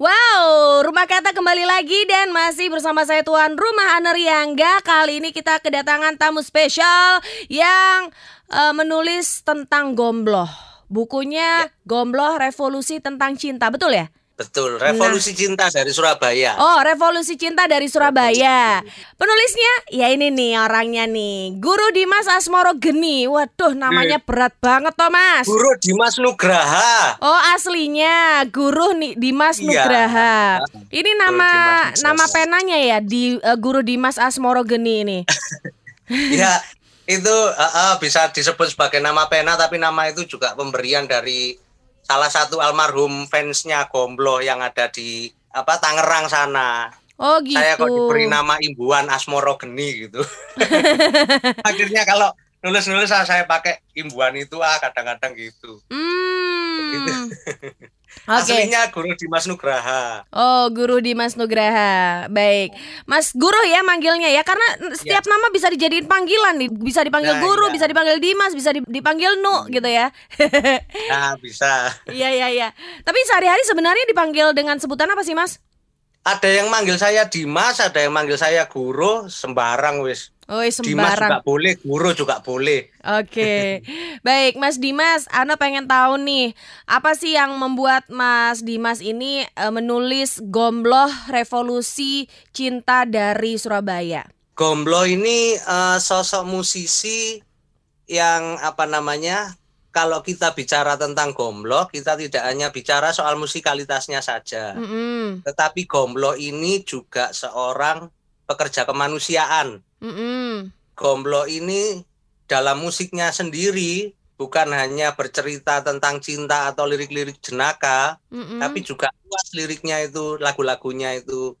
Wow, Rumah Kata kembali lagi dan masih bersama saya Tuan Rumah Aneriangga. Kali ini kita kedatangan tamu spesial yang uh, menulis tentang Gombloh. Bukunya ya. Gombloh Revolusi tentang Cinta, betul ya? Betul, Revolusi nah. Cinta dari Surabaya. Oh, Revolusi Cinta dari Surabaya. Penulisnya ya ini nih orangnya nih, Guru Dimas Asmoro Geni. Waduh, namanya hmm. berat banget toh, Mas. Guru Dimas Nugraha. Oh, aslinya Guru nih Dimas iya. Nugraha. Ini nama nama penanya ya di uh, Guru Dimas Asmoro Geni ini. ya, itu uh, uh, bisa disebut sebagai nama pena tapi nama itu juga pemberian dari salah satu almarhum fansnya Gomblo yang ada di apa Tangerang sana. Oh gitu. Saya kok diberi nama imbuan Asmoro Geni gitu. Akhirnya kalau nulis-nulis saya pakai imbuan itu ah kadang-kadang gitu. Hmm. Gitu. Okay. Aslinya Guru Dimas Nugraha. Oh, Guru Dimas Nugraha. Baik. Mas Guru ya manggilnya ya karena setiap ya. nama bisa dijadiin panggilan nih. Bisa dipanggil nah, Guru, ya. bisa dipanggil Dimas, bisa dipanggil Nu gitu ya. nah, bisa. Iya, iya, iya. Tapi sehari-hari sebenarnya dipanggil dengan sebutan apa sih, Mas? Ada yang manggil saya Dimas, ada yang manggil saya Guru, sembarang wis. Oh, sembarang. Dimas juga boleh, guru juga boleh. Oke. Baik, Mas Dimas, Ana pengen tahu nih, apa sih yang membuat Mas Dimas ini uh, menulis Gombloh Revolusi Cinta dari Surabaya? Gombloh ini uh, sosok musisi yang apa namanya? Kalau kita bicara tentang Gombloh, kita tidak hanya bicara soal musikalitasnya saja. Mm -hmm. Tetapi Gombloh ini juga seorang pekerja kemanusiaan Mm -hmm. Gomblo ini dalam musiknya sendiri bukan hanya bercerita tentang cinta atau lirik-lirik jenaka, mm -hmm. tapi juga luas liriknya itu, lagu-lagunya itu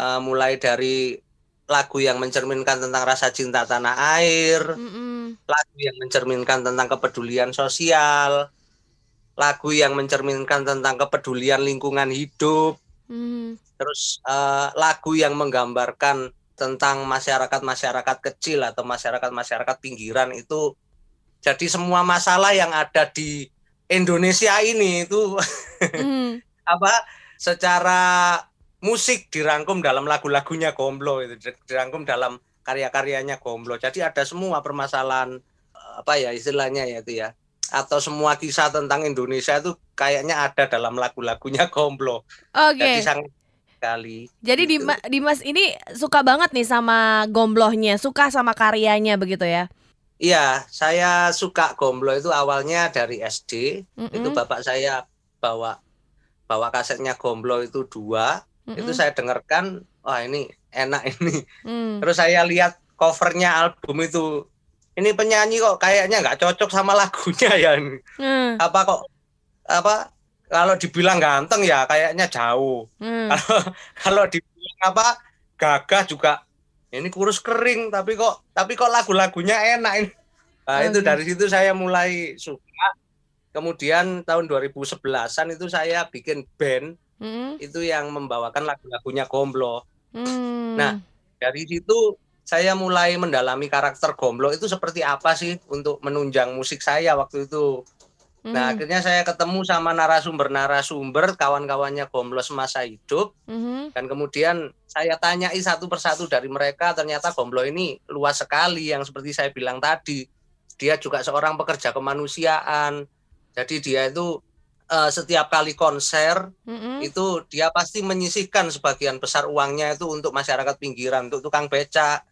uh, mulai dari lagu yang mencerminkan tentang rasa cinta tanah air, mm lagu yang mencerminkan tentang kepedulian sosial, lagu yang mencerminkan tentang kepedulian lingkungan hidup, mm. Terus uh, lagu yang menggambarkan tentang masyarakat-masyarakat kecil atau masyarakat-masyarakat pinggiran itu jadi semua masalah yang ada di Indonesia ini itu mm. apa secara musik dirangkum dalam lagu-lagunya Gomblo itu dirangkum dalam karya-karyanya Gomblo. Jadi ada semua permasalahan apa ya istilahnya ya itu ya atau semua kisah tentang Indonesia itu kayaknya ada dalam lagu-lagunya Gomblo. Oke. Okay. Jadi sangat sekali. Jadi gitu. Dimas ini suka banget nih sama gomblohnya, suka sama karyanya begitu ya? Iya, saya suka gomblo itu awalnya dari SD. Mm -mm. Itu bapak saya bawa bawa kasetnya gomblo itu dua. Mm -mm. Itu saya dengarkan, wah ini enak ini. Mm. Terus saya lihat covernya album itu, ini penyanyi kok kayaknya nggak cocok sama lagunya ya. Mm. Apa kok apa kalau dibilang ganteng ya kayaknya jauh. Hmm. Kalau kalau dibilang apa gagah juga ini kurus kering tapi kok tapi kok lagu-lagunya enak ini. Nah, okay. itu dari situ saya mulai suka. Kemudian tahun 2011-an itu saya bikin band hmm. itu yang membawakan lagu-lagunya Gomblo. Hmm. Nah, dari situ saya mulai mendalami karakter Gomblo itu seperti apa sih untuk menunjang musik saya waktu itu. Nah, hmm. akhirnya saya ketemu sama narasumber-narasumber kawan-kawannya Gomblos masa hidup. hmm Dan kemudian saya tanyai satu persatu dari mereka, ternyata Gomblo ini luas sekali yang seperti saya bilang tadi. Dia juga seorang pekerja kemanusiaan. Jadi dia itu uh, setiap kali konser hmm itu dia pasti menyisihkan sebagian besar uangnya itu untuk masyarakat pinggiran, untuk tukang becak,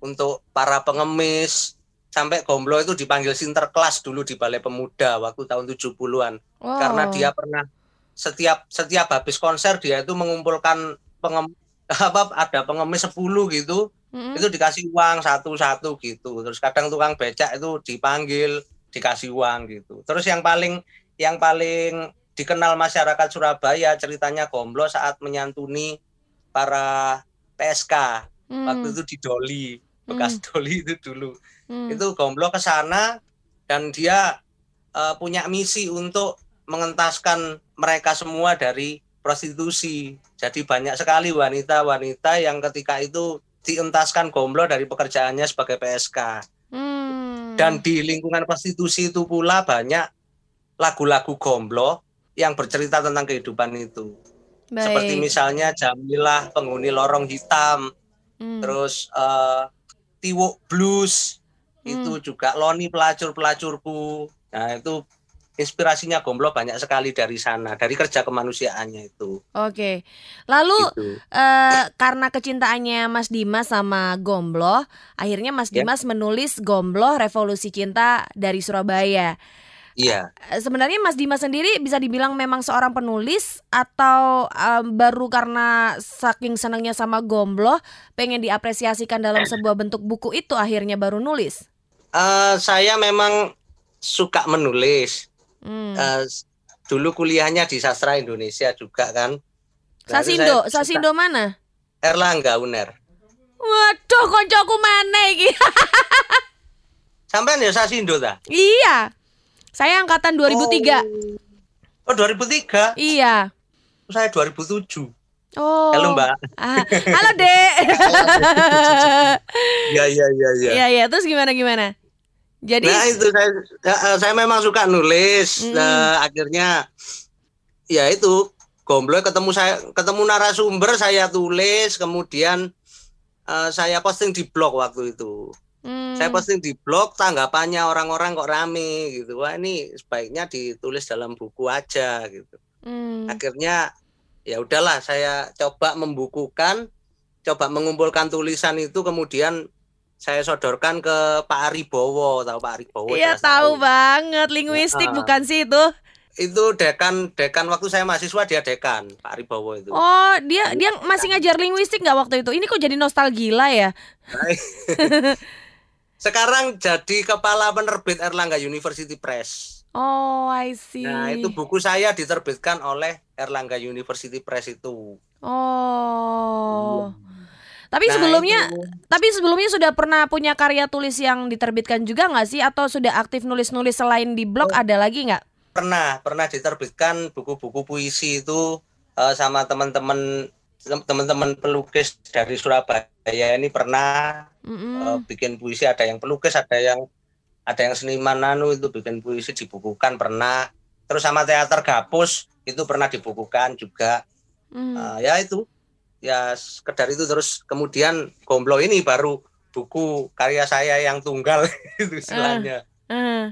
untuk para pengemis, sampai Gomblo itu dipanggil Sinterklas dulu di Balai Pemuda waktu tahun 70-an. Wow. Karena dia pernah setiap setiap habis konser dia itu mengumpulkan pengem, apa ada pengemis 10 gitu. Mm-hmm. Itu dikasih uang satu-satu gitu. Terus kadang tukang becak itu dipanggil dikasih uang gitu. Terus yang paling yang paling dikenal masyarakat Surabaya ceritanya Gomblo saat menyantuni para PSK. Mm. Waktu itu di Doli, bekas mm. Doli itu dulu hmm. itu Gomblo ke sana dan dia uh, punya misi untuk mengentaskan mereka semua dari prostitusi. Jadi banyak sekali wanita-wanita yang ketika itu dientaskan Gomblo dari pekerjaannya sebagai PSK. Hmm. Dan di lingkungan prostitusi itu pula banyak lagu-lagu Gomblo yang bercerita tentang kehidupan itu. Seperti Baik. misalnya Jamilah penghuni lorong hitam, Hmm. terus eh, Tiwuk Blues Hmm. itu juga Loni pelacur-pelacurku. Nah, itu inspirasinya Gombloh banyak sekali dari sana, dari kerja kemanusiaannya itu. Oke. Lalu Gitu. eh, karena kecintaannya Mas Dimas sama Gombloh, akhirnya Mas Ya. Dimas menulis Gombloh Revolusi Cinta dari Surabaya. Iya. Eh, Sebenarnya Mas Dimas sendiri bisa dibilang memang seorang penulis atau eh, baru karena saking senangnya sama Gombloh pengen diapresiasikan dalam sebuah bentuk buku itu akhirnya baru nulis. Eh, saya memang suka menulis. Hmm. Eh, dulu kuliahnya di sastra Indonesia juga kan. Nah, Sasindo, Sasindo mana? Erlangga Uner. Waduh, koncoku mana iki? Sampean ya Sasindo ta? iya. Saya angkatan 2003. Oh, oh 2003. Iya. Saya 2007. Oh. Halo Mbak. Ah, halo, Dek. Iya iya iya iya. Iya, iya. Terus gimana gimana? Jadi Nah itu saya eh, saya memang suka nulis. Mm. Nah, akhirnya ya itu gombloh ketemu saya ketemu narasumber saya tulis kemudian eh, saya posting di blog waktu itu. Hmm, Saya posting di blog tanggapannya orang-orang kok rame gitu. Wah ini sebaiknya ditulis dalam buku aja gitu. hmm, Akhirnya ya udahlah saya coba membukukan, coba mengumpulkan tulisan itu kemudian saya sodorkan ke Pak Aribowo, tahu Pak Aribowo? Iya tahu banget linguistik Ah. bukan sih itu? Itu dekan dekan waktu saya mahasiswa dia dekan Pak Aribowo itu. Oh dia dia masih ngajar linguistik nggak waktu itu? Ini kok jadi nostalgia ya? Sekarang jadi kepala penerbit Erlangga University Press. Oh I see. Nah, itu buku saya diterbitkan oleh Erlangga University Press itu. Oh. Tapi Nah, sebelumnya itu. tapi sebelumnya sudah pernah punya karya tulis yang diterbitkan juga nggak sih? Atau sudah aktif nulis-nulis selain di blog Oh. ada lagi nggak? pernah pernah diterbitkan buku-buku puisi itu eh, sama teman-teman teman-teman pelukis dari Surabaya ini pernah Mm-mm. eh, bikin puisi ada yang pelukis ada yang ada yang seniman nanu itu bikin puisi dibukukan pernah terus sama teater gapus itu pernah dibukukan juga Hmm. Eh, ya itu ya sekedar itu terus kemudian gomblo ini baru buku karya saya yang tunggal itu istilahnya Eh.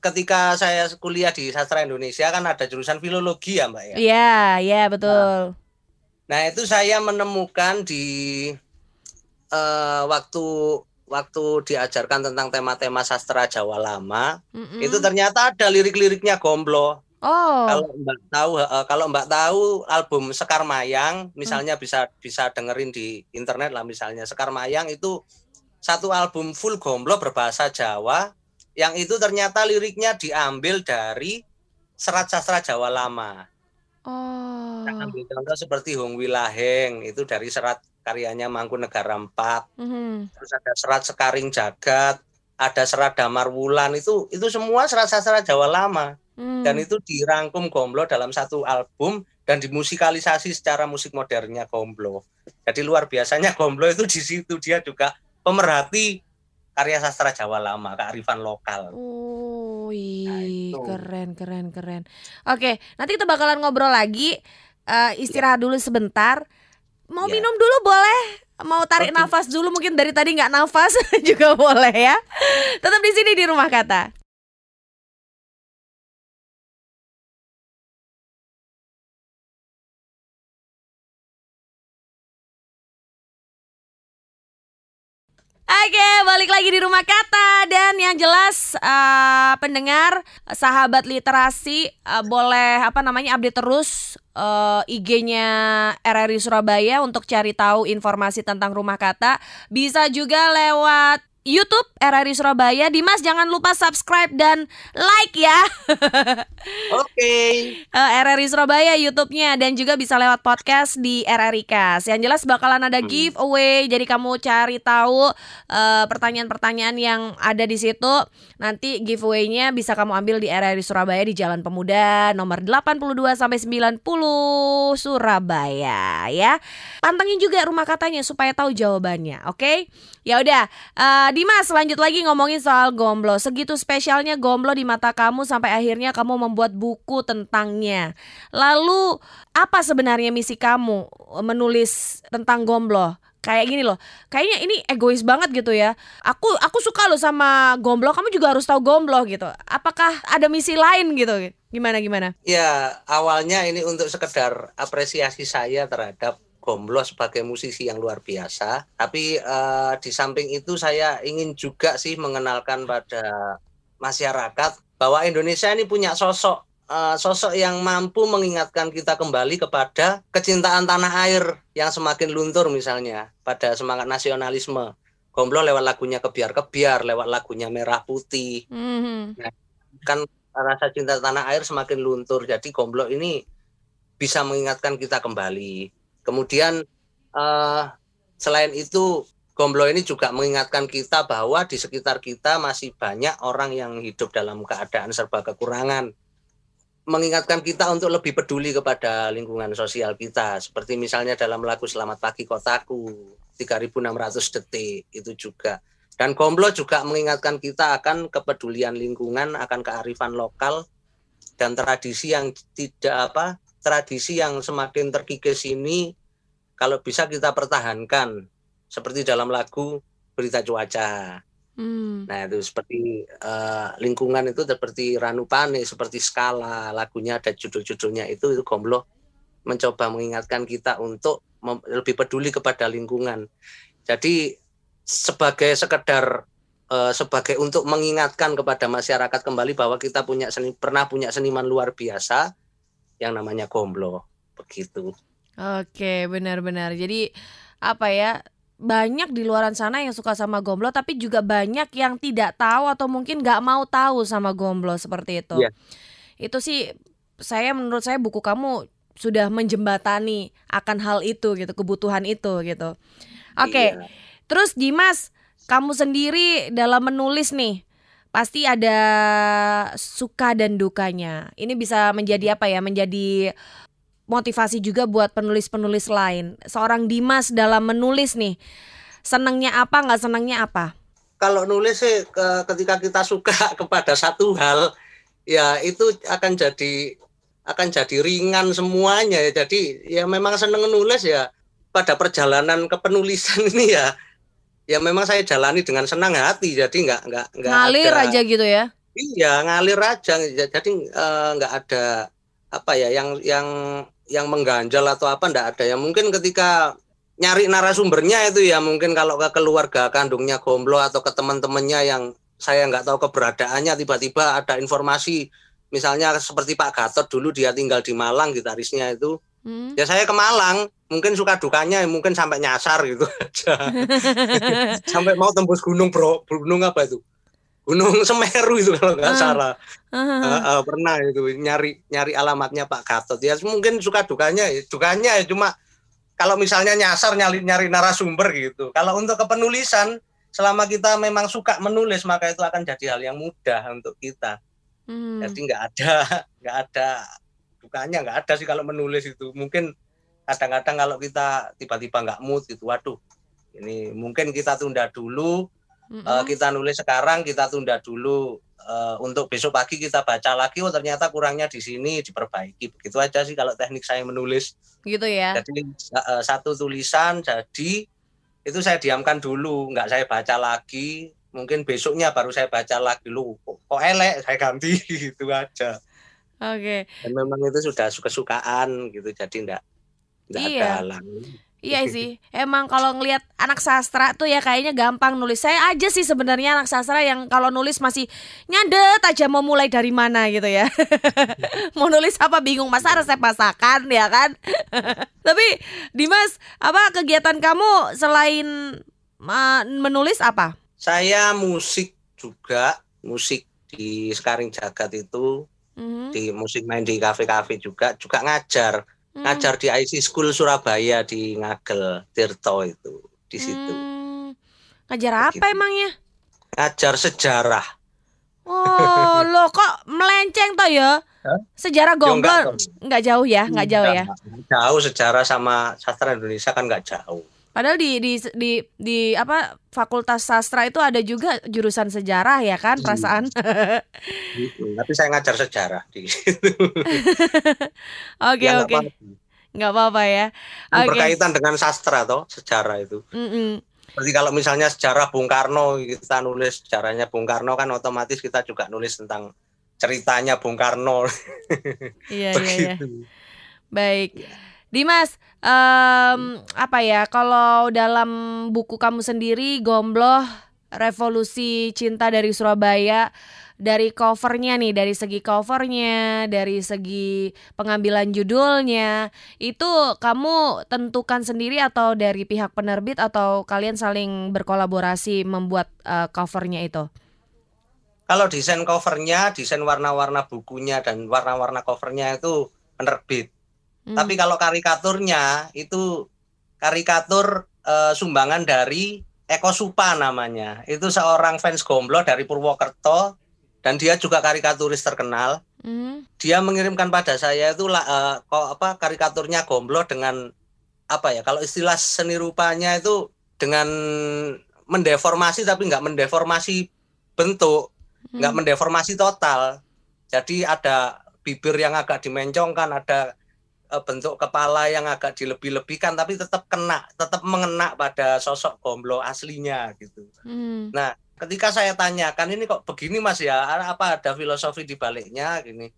ketika saya kuliah di sastra Indonesia kan ada jurusan filologi ya mbak ya Iya, iya betul. Nah itu saya menemukan di eh, waktu waktu diajarkan tentang tema-tema sastra Jawa lama Mm-mm. itu ternyata ada lirik-liriknya Gomblo. Oh. Kalau Mbak tahu kalau Mbak tahu album Sekar Mayang misalnya bisa bisa dengerin di internet lah misalnya Sekar Mayang itu satu album full Gomblo berbahasa Jawa yang itu ternyata liriknya diambil dari serat sastra Jawa lama. Oh. Ambil contoh seperti Hong Wilaheng itu dari serat karyanya Mangkunegara IV. Mhm. Terus ada serat Sekaring Jagat, ada serat Damar Wulan itu itu semua serat sastra Jawa lama Hmm. dan itu dirangkum Gomblo dalam satu album dan dimusikalisasi secara musik modernnya Gomblo. Jadi luar biasanya Gomblo itu di situ dia juga pemerhati karya sastra Jawa lama, kearifan lokal. Oh, Nah, itu. keren, keren, keren. Oke, nanti kita bakalan ngobrol lagi. Eh, istirahat dulu sebentar. Mau Ya. minum dulu boleh? Mau tarik Oke. nafas dulu mungkin dari tadi nggak nafas juga boleh ya. Tetap di sini di rumah kata. Oke, balik lagi di rumah kata dan yang jelas eh, pendengar sahabat literasi eh, boleh apa namanya update terus eh, IG-nya RRI Surabaya untuk cari tahu informasi tentang rumah kata. Bisa juga lewat YouTube RRI Surabaya. Dimas jangan lupa subscribe dan like ya. Oke. Eh, RRI Surabaya YouTube-nya dan juga bisa lewat podcast di RRI Kas. Yang jelas bakalan ada Hmm. giveaway, jadi kamu cari tahu eh, pertanyaan-pertanyaan yang ada di situ. Nanti giveaway-nya bisa kamu ambil di RRI Surabaya di Jalan Pemuda nomor 82 sampai 90 Surabaya ya. Pantengin juga rumah katanya supaya tahu jawabannya, oke? Ya udah, eh, Dimas, lanjut lagi ngomongin soal gomblo. Segitu spesialnya gomblo di mata kamu sampai akhirnya kamu membuat buku tentangnya. Lalu apa sebenarnya misi kamu menulis tentang gomblo? Kayak gini loh, kayaknya ini egois banget gitu ya. Aku aku suka loh sama gomblo, kamu juga harus tahu gomblo gitu. Apakah ada misi lain gitu? Gimana gimana? Ya awalnya ini untuk sekedar apresiasi saya terhadap Gomblo sebagai musisi yang luar biasa. Tapi uh, di samping itu saya ingin juga sih mengenalkan pada masyarakat bahwa Indonesia ini punya sosok uh, sosok yang mampu mengingatkan kita kembali kepada kecintaan tanah air yang semakin luntur misalnya pada semangat nasionalisme. Gomblo lewat lagunya kebiar kebiar, lewat lagunya merah putih. Mm-hmm. Nah, kan rasa cinta tanah air semakin luntur. Jadi Gomblo ini bisa mengingatkan kita kembali. Kemudian uh, selain itu Gomblo ini juga mengingatkan kita bahwa di sekitar kita masih banyak orang yang hidup dalam keadaan serba kekurangan. Mengingatkan kita untuk lebih peduli kepada lingkungan sosial kita. Seperti misalnya dalam lagu Selamat Pagi Kotaku, 3600 detik itu juga. Dan Gomblo juga mengingatkan kita akan kepedulian lingkungan, akan kearifan lokal dan tradisi yang tidak apa tradisi yang semakin terkikis ini kalau bisa kita pertahankan seperti dalam lagu berita cuaca. Hmm. Nah itu seperti uh, lingkungan itu seperti Ranu Pane, seperti skala lagunya ada judul-judulnya itu itu Gomblo mencoba mengingatkan kita untuk lebih peduli kepada lingkungan. Jadi sebagai sekedar uh, sebagai untuk mengingatkan kepada masyarakat kembali bahwa kita punya seni, pernah punya seniman luar biasa yang namanya gomblo begitu. Oke, benar-benar. Jadi apa ya? Banyak di luaran sana yang suka sama gomblo, tapi juga banyak yang tidak tahu atau mungkin nggak mau tahu sama gomblo seperti itu. Yeah. Itu sih saya menurut saya buku kamu sudah menjembatani akan hal itu gitu, kebutuhan itu gitu. Oke. Okay. Yeah. Terus Dimas, kamu sendiri dalam menulis nih, pasti ada suka dan dukanya. Ini bisa menjadi apa ya? Menjadi motivasi juga buat penulis-penulis lain. Seorang Dimas dalam menulis nih, senangnya apa, nggak senangnya apa? Kalau nulis sih ketika kita suka kepada satu hal, ya itu akan jadi akan jadi ringan semuanya ya. Jadi ya memang seneng nulis ya pada perjalanan kepenulisan ini ya ya memang saya jalani dengan senang hati jadi nggak nggak nggak ngalir ada, aja gitu ya? Iya ngalir aja. Jadi nggak uh, ada apa ya yang yang yang mengganjal atau apa nggak ada. Ya mungkin ketika nyari narasumbernya itu ya mungkin kalau ke keluarga kandungnya gomblo atau ke teman-temannya yang saya nggak tahu keberadaannya tiba-tiba ada informasi. Misalnya seperti Pak Gatot dulu dia tinggal di Malang gitarisnya itu hmm. ya saya ke Malang mungkin suka dukanya mungkin sampai nyasar gitu aja. Sampai mau tembus gunung bro. Gunung apa itu? Gunung Semeru itu kalau nggak uh, salah. Uh, uh, uh, pernah itu nyari nyari alamatnya Pak Gatot. Ya mungkin suka dukanya ya dukanya ya cuma kalau misalnya nyasar nyari nyari narasumber gitu. Kalau untuk kepenulisan selama kita memang suka menulis maka itu akan jadi hal yang mudah untuk kita. Hmm. jadi nggak ada nggak ada dukanya nggak ada sih kalau menulis itu. Mungkin kadang-kadang kalau kita tiba-tiba nggak mood gitu waduh ini mungkin kita tunda dulu mm -hmm. uh, kita nulis sekarang kita tunda dulu uh, untuk besok pagi kita baca lagi oh ternyata kurangnya di sini diperbaiki. Begitu aja sih kalau teknik saya menulis. Gitu ya. Jadi uh, satu tulisan jadi itu saya diamkan dulu nggak saya baca lagi. Mungkin besoknya baru saya baca lagi. Lu kok elek saya ganti gitu aja oke okay. dan memang itu sudah kesukaan gitu jadi enggak Nggak iya. ada Iya sih, emang kalau ngelihat anak sastra tuh ya kayaknya gampang nulis. Saya aja sih sebenarnya anak sastra yang kalau nulis masih nyadet aja mau mulai dari mana gitu ya. mau nulis apa bingung masa resep masakan ya kan. Tapi Dimas, apa kegiatan kamu selain menulis apa? Saya musik juga, musik di Sekaring Jagat itu, mm -hmm. di musik main di kafe-kafe juga, juga ngajar hmm. ngajar di IC School Surabaya di Ngagel Tirto itu di situ. Hmm. Ngajar apa Begitu. emangnya? Ngajar sejarah. Oh, lo kok melenceng toh ya? Sejarah gomblo nggak jauh ya, nggak jauh ya? Jauh sejarah sama sastra Indonesia kan nggak jauh. Padahal di di di di apa Fakultas Sastra itu ada juga jurusan sejarah ya kan Iya. perasaan. Gitu. Tapi saya ngajar sejarah di situ. Oke Ya, nggak oke. apa-apa. nggak apa-apa ya. Oke. Berkaitan dengan sastra toh, sejarah itu. Mm-mm. Seperti kalau misalnya sejarah Bung Karno kita nulis sejarahnya Bung Karno kan otomatis kita juga nulis tentang ceritanya Bung Karno Iya iya iya. Baik. Iya. Dimas, em, apa ya kalau dalam buku kamu sendiri Gombloh Revolusi Cinta dari Surabaya dari covernya nih, dari segi covernya, dari segi pengambilan judulnya, itu kamu tentukan sendiri atau dari pihak penerbit atau kalian saling berkolaborasi membuat eh, covernya itu? Kalau desain covernya, desain warna-warna bukunya dan warna-warna covernya itu penerbit. Hmm. Tapi kalau karikaturnya itu karikatur eh, sumbangan dari Eko Supa namanya. Itu seorang fans Gomblo dari Purwokerto dan dia juga karikaturis terkenal. Hmm. Dia mengirimkan pada saya itu lah eh, kok apa karikaturnya Gomblo dengan apa ya? Kalau istilah seni rupanya itu dengan mendeformasi tapi nggak mendeformasi bentuk, nggak Hmm. mendeformasi total. Jadi ada bibir yang agak dimencongkan, ada bentuk kepala yang agak dilebih-lebihkan tapi tetap kena, tetap mengena pada sosok Gomblo aslinya gitu. Hmm. Ketika saya tanyakan ini kok begini Mas ya, apa ada filosofi di baliknya gini.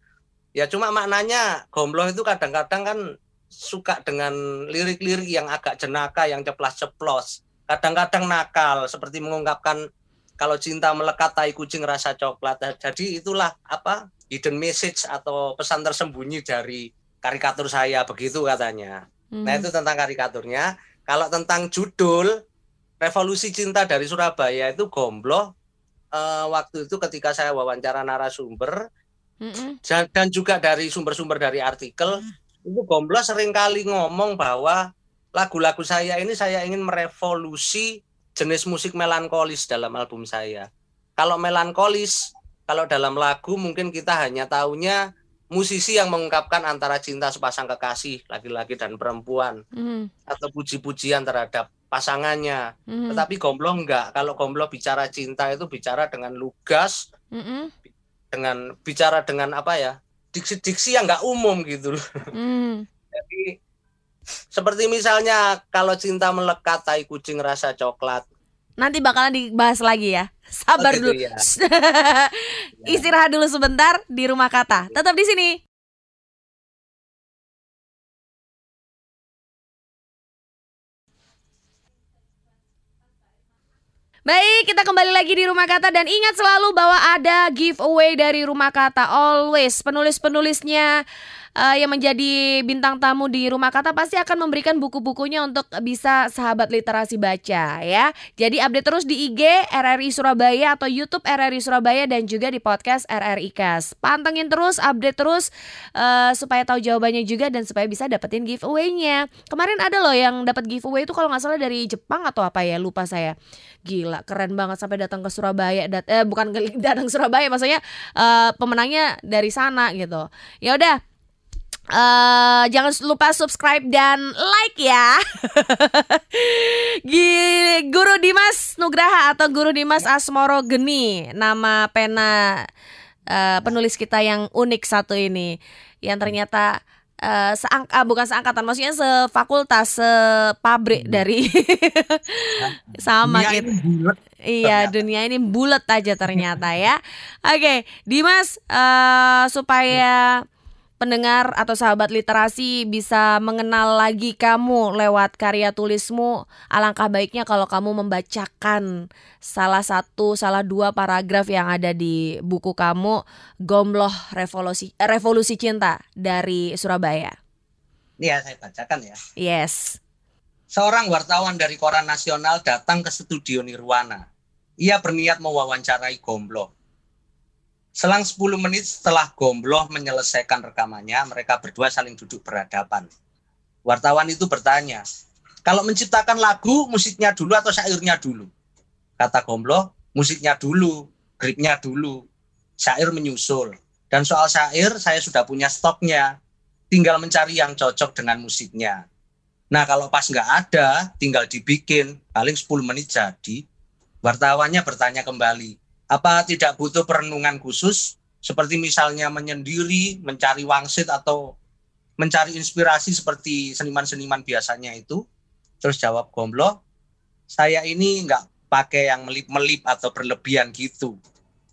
Ya cuma maknanya Gomblo itu kadang-kadang kan suka dengan lirik-lirik yang agak jenaka, yang ceplas-ceplos. Kadang-kadang nakal seperti mengungkapkan kalau cinta melekat tai kucing rasa coklat. Jadi itulah apa hidden message atau pesan tersembunyi dari karikatur saya begitu katanya. Nah Hmm. itu tentang karikaturnya. Kalau tentang judul Revolusi Cinta dari Surabaya itu Gomblo eh, waktu itu ketika saya wawancara narasumber Mm-mm. dan, dan juga dari sumber-sumber dari artikel itu Gomblo sering kali ngomong bahwa lagu-lagu saya ini saya ingin merevolusi jenis musik melankolis dalam album saya. Kalau melankolis, kalau dalam lagu mungkin kita hanya tahunya musisi yang mengungkapkan antara cinta sepasang kekasih laki-laki dan perempuan Hmm. atau puji-pujian terhadap pasangannya. Hmm. Tetapi Gomblo enggak. Kalau Gomblo bicara cinta itu bicara dengan lugas, Mm-mm. dengan bicara dengan apa ya? Diksi-diksi yang enggak umum gitu loh. Hmm. Jadi seperti misalnya kalau cinta melekat tai kucing rasa coklat. Nanti bakalan dibahas lagi ya. Sabar gitu dulu. ya. Istirahat dulu sebentar di rumah kata. Tetap di sini. Baik, kita kembali lagi di Rumah Kata dan ingat selalu bahwa ada giveaway dari Rumah Kata always. Penulis-penulisnya eh, yang menjadi bintang tamu di Rumah Kata pasti akan memberikan buku-bukunya untuk bisa sahabat literasi baca ya. Jadi update terus di IG RRI Surabaya atau YouTube RRI Surabaya dan juga di podcast RRI Kas. Pantengin terus, update terus eh, supaya tahu jawabannya juga dan supaya bisa dapetin giveaway-nya. Kemarin ada loh yang dapat giveaway itu kalau nggak salah dari Jepang atau apa ya, lupa saya. Gila, keren banget sampai datang ke Surabaya. Dat eh bukan datang Surabaya, maksudnya eh, pemenangnya dari sana gitu. Ya udah. Eh jangan lupa subscribe dan like ya. Guru Dimas Nugraha atau Guru Dimas Asmoro Geni, nama pena eh, penulis kita yang unik satu ini, yang ternyata eh, seang ah, bukan seangkatan, maksudnya sefakultas, sepabrik dari sama Dunia gitu. ini bulat. Iya, ternyata. dunia ini bulat aja ternyata ya. Oke, Dimas, eh, supaya pendengar atau sahabat literasi bisa mengenal lagi kamu lewat karya tulismu, alangkah baiknya kalau kamu membacakan salah satu, salah dua paragraf yang ada di buku kamu, Gombloh Revolusi Revolusi Cinta dari Surabaya. Ya saya bacakan ya. Yes. Seorang wartawan dari koran nasional datang ke studio Nirwana. Ia berniat mewawancarai Gombloh. Selang 10 menit setelah Gombloh menyelesaikan rekamannya, mereka berdua saling duduk berhadapan. Wartawan itu bertanya, kalau menciptakan lagu, musiknya dulu atau syairnya dulu? Kata Gombloh, musiknya dulu, gripnya dulu, syair menyusul. Dan soal syair, saya sudah punya stoknya. Tinggal mencari yang cocok dengan musiknya. Nah kalau pas nggak ada, tinggal dibikin, paling 10 menit jadi. Wartawannya bertanya kembali, apa tidak butuh perenungan khusus, seperti misalnya menyendiri, mencari wangsit atau mencari inspirasi seperti seniman-seniman biasanya itu? Terus jawab Gomblo, saya ini nggak pakai yang melip-melip atau berlebihan gitu.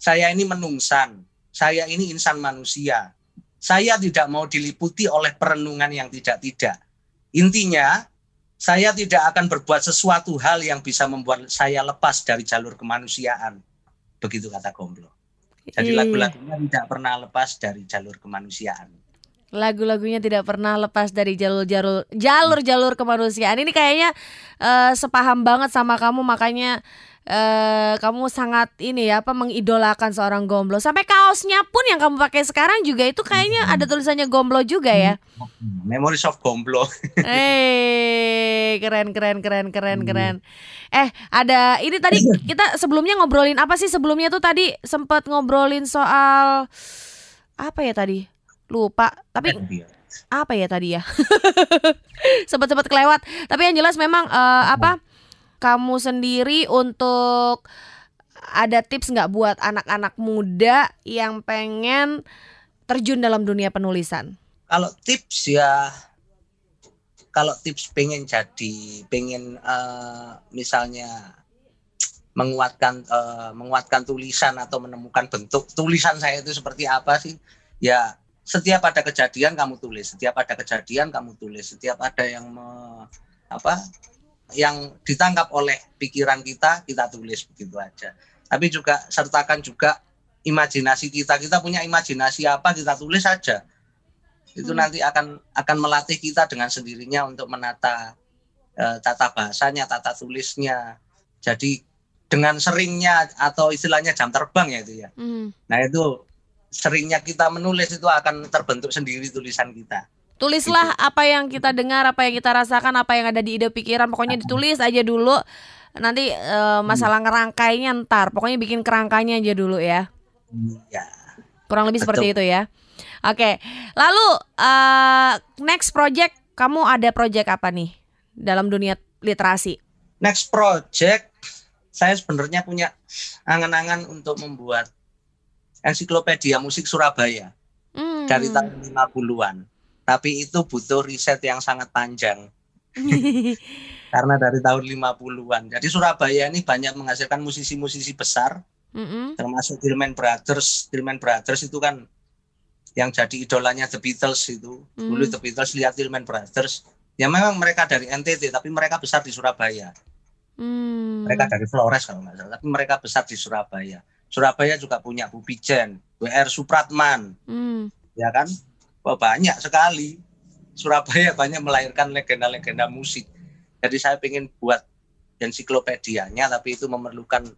Saya ini menungsan, saya ini insan manusia. Saya tidak mau diliputi oleh perenungan yang tidak-tidak Intinya, saya tidak akan berbuat sesuatu hal yang bisa membuat saya lepas dari jalur kemanusiaan. Begitu kata Gomblo. Jadi lagu-lagunya tidak pernah lepas dari jalur kemanusiaan. Lagu-lagunya tidak pernah lepas dari jalur-jalur jalur-jalur kemanusiaan. Ini kayaknya uh, sepaham banget sama kamu makanya uh, kamu sangat ini ya apa mengidolakan seorang gomblo. Sampai kaosnya pun yang kamu pakai sekarang juga itu kayaknya hmm. ada tulisannya gomblo juga ya. Memories of gomblo. Eh keren keren keren keren hmm. keren. Eh ada ini tadi kita sebelumnya ngobrolin apa sih? Sebelumnya tuh tadi sempat ngobrolin soal apa ya tadi? Lupa. Tapi apa ya tadi ya? Sempat sempat kelewat. Tapi yang jelas memang uh, apa kamu sendiri untuk ada tips nggak buat anak-anak muda yang pengen terjun dalam dunia penulisan? Kalau tips ya, kalau tips pengen jadi, pengen uh, misalnya menguatkan uh, menguatkan tulisan atau menemukan bentuk tulisan saya itu seperti apa sih? Ya setiap ada kejadian kamu tulis, setiap ada kejadian kamu tulis, setiap ada yang me, apa yang ditangkap oleh pikiran kita kita tulis begitu aja. Tapi juga sertakan juga imajinasi kita. Kita punya imajinasi apa kita tulis saja itu hmm. nanti akan akan melatih kita dengan sendirinya untuk menata uh, tata bahasanya tata tulisnya. Jadi dengan seringnya atau istilahnya jam terbang ya itu ya. Hmm. nah itu seringnya kita menulis itu akan terbentuk sendiri tulisan kita Tulislah gitu. apa yang kita dengar, apa yang kita rasakan, apa yang ada di ide pikiran. Pokoknya ditulis aja dulu. Nanti uh, masalah ngerangkainya ntar. Pokoknya bikin kerangkanya aja dulu ya. Iya. Kurang lebih Betul. seperti itu ya. Oke. Lalu uh, next project kamu ada project apa nih dalam dunia literasi? Next project saya sebenarnya punya angan-angan untuk membuat ensiklopedia musik Surabaya hmm. dari tahun 50-an tapi itu butuh riset yang sangat panjang. Karena dari tahun 50-an. Jadi Surabaya ini banyak menghasilkan musisi-musisi besar, mm-hmm. termasuk Tillman Brothers. Tillman Brothers itu kan yang jadi idolanya The Beatles itu. Mm. Dulu The Beatles lihat Tillman Brothers. Ya memang mereka dari NTT, tapi mereka besar di Surabaya. Mm. Mereka dari Flores kalau nggak salah, tapi mereka besar di Surabaya. Surabaya juga punya Bu Pijen, WR Supratman, mm. ya kan? Wah, banyak sekali. Surabaya banyak melahirkan legenda-legenda musik. Jadi saya ingin buat ensiklopedianya, tapi itu memerlukan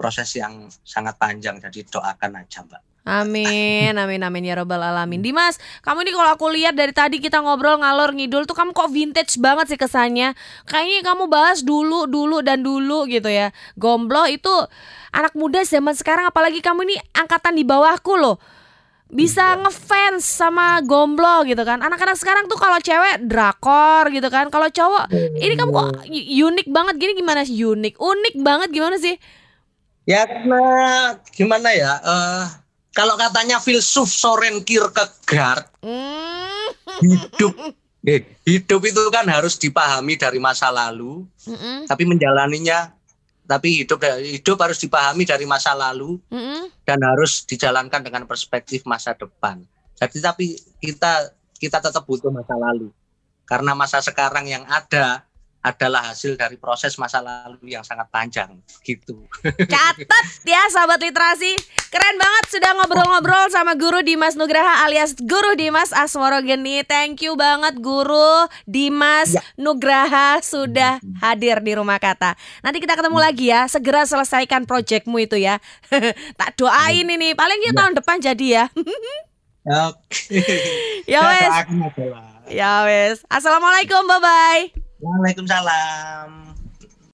proses yang sangat panjang. Jadi doakan aja, Mbak. Amin, amin, amin ya robbal alamin. Dimas, kamu ini kalau aku lihat dari tadi kita ngobrol ngalor ngidul tuh kamu kok vintage banget sih kesannya. Kayaknya kamu bahas dulu, dulu dan dulu gitu ya. Gomblo itu anak muda zaman sekarang, apalagi kamu ini angkatan di bawahku loh bisa iya. ngefans sama gomblo gitu kan anak-anak sekarang tuh kalau cewek drakor gitu kan kalau cowok ini kamu kok unik banget gini gimana sih unik unik banget gimana sih ya karena gimana ya uh, kalau katanya filsuf Soren Kierkegaard mm. hidup eh, hidup itu kan harus dipahami dari masa lalu mm -mm. tapi menjalaninya tapi hidup hidup harus dipahami dari masa lalu mm-hmm. dan harus dijalankan dengan perspektif masa depan. Jadi tapi kita kita tetap butuh masa lalu karena masa sekarang yang ada adalah hasil dari proses masa lalu yang sangat panjang gitu. Catat ya sahabat literasi. Keren banget sudah ngobrol-ngobrol sama Guru Dimas Nugraha alias Guru Dimas Asmoro Geni. Thank you banget Guru Dimas ya. Nugraha sudah hadir di Rumah Kata. Nanti kita ketemu ya. lagi ya. Segera selesaikan proyekmu itu ya. tak doain ya. ini paling ya, ya tahun depan jadi ya. Oke. ya wes. Ya wes. Assalamualaikum. Bye bye. Waalaikumsalam.